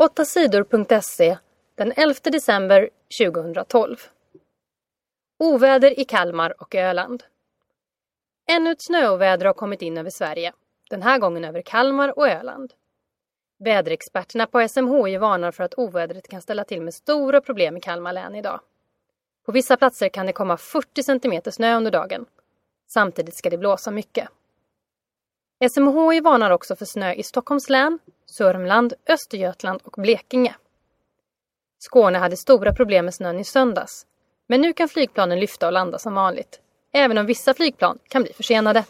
8sidor.se den 11 december 2012. Oväder i Kalmar och Öland. Ännu ett snöoväder har kommit in över Sverige, den här gången över Kalmar och Öland. Väderexperterna på SMHI varnar för att ovädret kan ställa till med stora problem i Kalmar län idag. På vissa platser kan det komma 40 cm snö under dagen. Samtidigt ska det blåsa mycket. SMHI varnar också för snö i Stockholms län, Sörmland, Östergötland och Blekinge. Skåne hade stora problem med snön i söndags. Men nu kan flygplanen lyfta och landa som vanligt. Även om vissa flygplan kan bli försenade.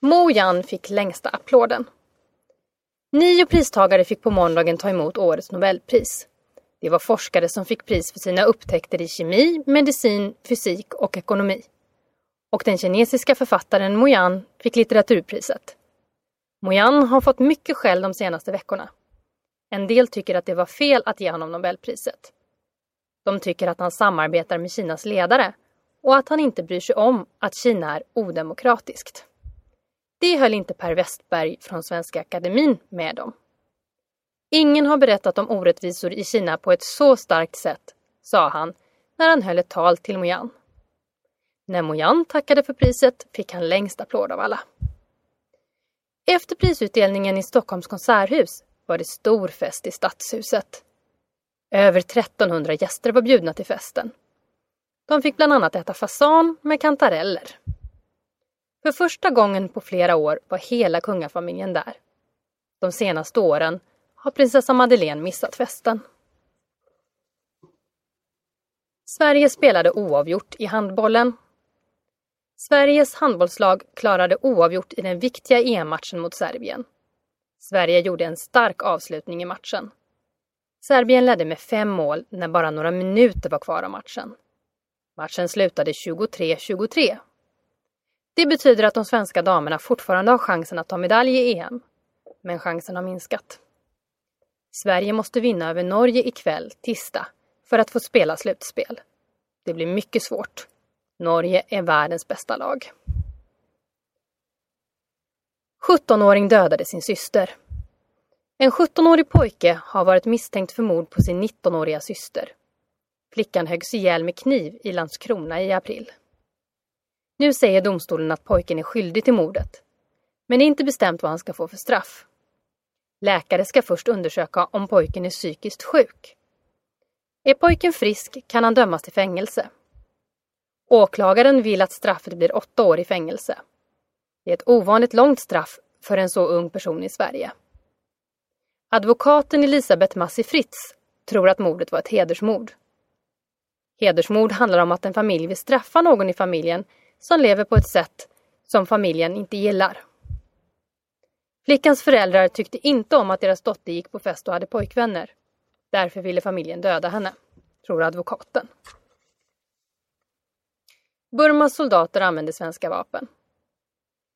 Mo Yan fick längsta applåden. Nio pristagare fick på måndagen ta emot årets Nobelpris. Det var forskare som fick pris för sina upptäckter i kemi, medicin, fysik och ekonomi. Och den kinesiska författaren Mo Yan fick litteraturpriset. Mo Yan har fått mycket skäll de senaste veckorna. En del tycker att det var fel att ge honom Nobelpriset. De tycker att han samarbetar med Kinas ledare och att han inte bryr sig om att Kina är odemokratiskt. Det höll inte Per Westberg från Svenska Akademin med om. Ingen har berättat om orättvisor i Kina på ett så starkt sätt, sa han när han höll ett tal till Moyan. När Moyan tackade för priset fick han längst applåd av alla. Efter prisutdelningen i Stockholms konserthus var det stor fest i Stadshuset. Över 1300 gäster var bjudna till festen. De fick bland annat äta fasan med kantareller. För första gången på flera år var hela kungafamiljen där. De senaste åren har prinsessa Madeleine missat festen. Sverige spelade oavgjort i handbollen. Sveriges handbollslag klarade oavgjort i den viktiga EM-matchen mot Serbien. Sverige gjorde en stark avslutning i matchen. Serbien ledde med fem mål när bara några minuter var kvar av matchen. Matchen slutade 23-23. Det betyder att de svenska damerna fortfarande har chansen att ta medalj i EM. Men chansen har minskat. Sverige måste vinna över Norge ikväll, tisdag, för att få spela slutspel. Det blir mycket svårt. Norge är världens bästa lag. 17-åring dödade sin syster. En 17-årig pojke har varit misstänkt för mord på sin 19-åriga syster. Flickan höggs ihjäl med kniv i Landskrona i april. Nu säger domstolen att pojken är skyldig till mordet. Men det är inte bestämt vad han ska få för straff. Läkare ska först undersöka om pojken är psykiskt sjuk. Är pojken frisk kan han dömas till fängelse. Åklagaren vill att straffet blir åtta år i fängelse. Det är ett ovanligt långt straff för en så ung person i Sverige. Advokaten Elisabeth Massi Fritz tror att mordet var ett hedersmord. Hedersmord handlar om att en familj vill straffa någon i familjen som lever på ett sätt som familjen inte gillar. Flickans föräldrar tyckte inte om att deras dotter gick på fest och hade pojkvänner. Därför ville familjen döda henne, tror advokaten. Burmas soldater använder svenska vapen.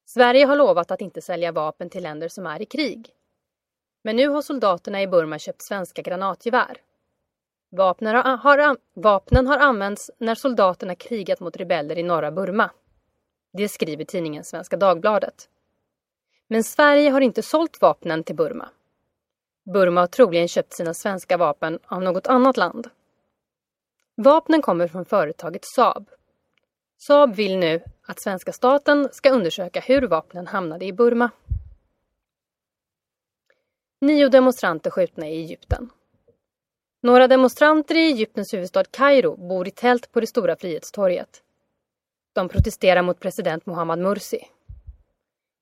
Sverige har lovat att inte sälja vapen till länder som är i krig. Men nu har soldaterna i Burma köpt svenska granatgevär. Vapnen har, har, vapnen har använts när soldaterna krigat mot rebeller i norra Burma. Det skriver tidningen Svenska Dagbladet. Men Sverige har inte sålt vapnen till Burma. Burma har troligen köpt sina svenska vapen av något annat land. Vapnen kommer från företaget Saab. Saab vill nu att svenska staten ska undersöka hur vapnen hamnade i Burma. Nio demonstranter skjutna i Egypten. Några demonstranter i Egyptens huvudstad Kairo bor i tält på det stora Frihetstorget. De protesterar mot president Mohammad Mursi.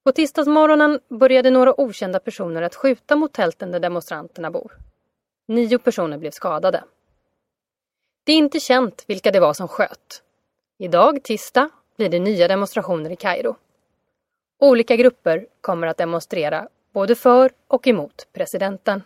På tisdagsmorgonen började några okända personer att skjuta mot tälten där demonstranterna bor. Nio personer blev skadade. Det är inte känt vilka det var som sköt. Idag, tisdag, blir det nya demonstrationer i Kairo. Olika grupper kommer att demonstrera både för och emot presidenten.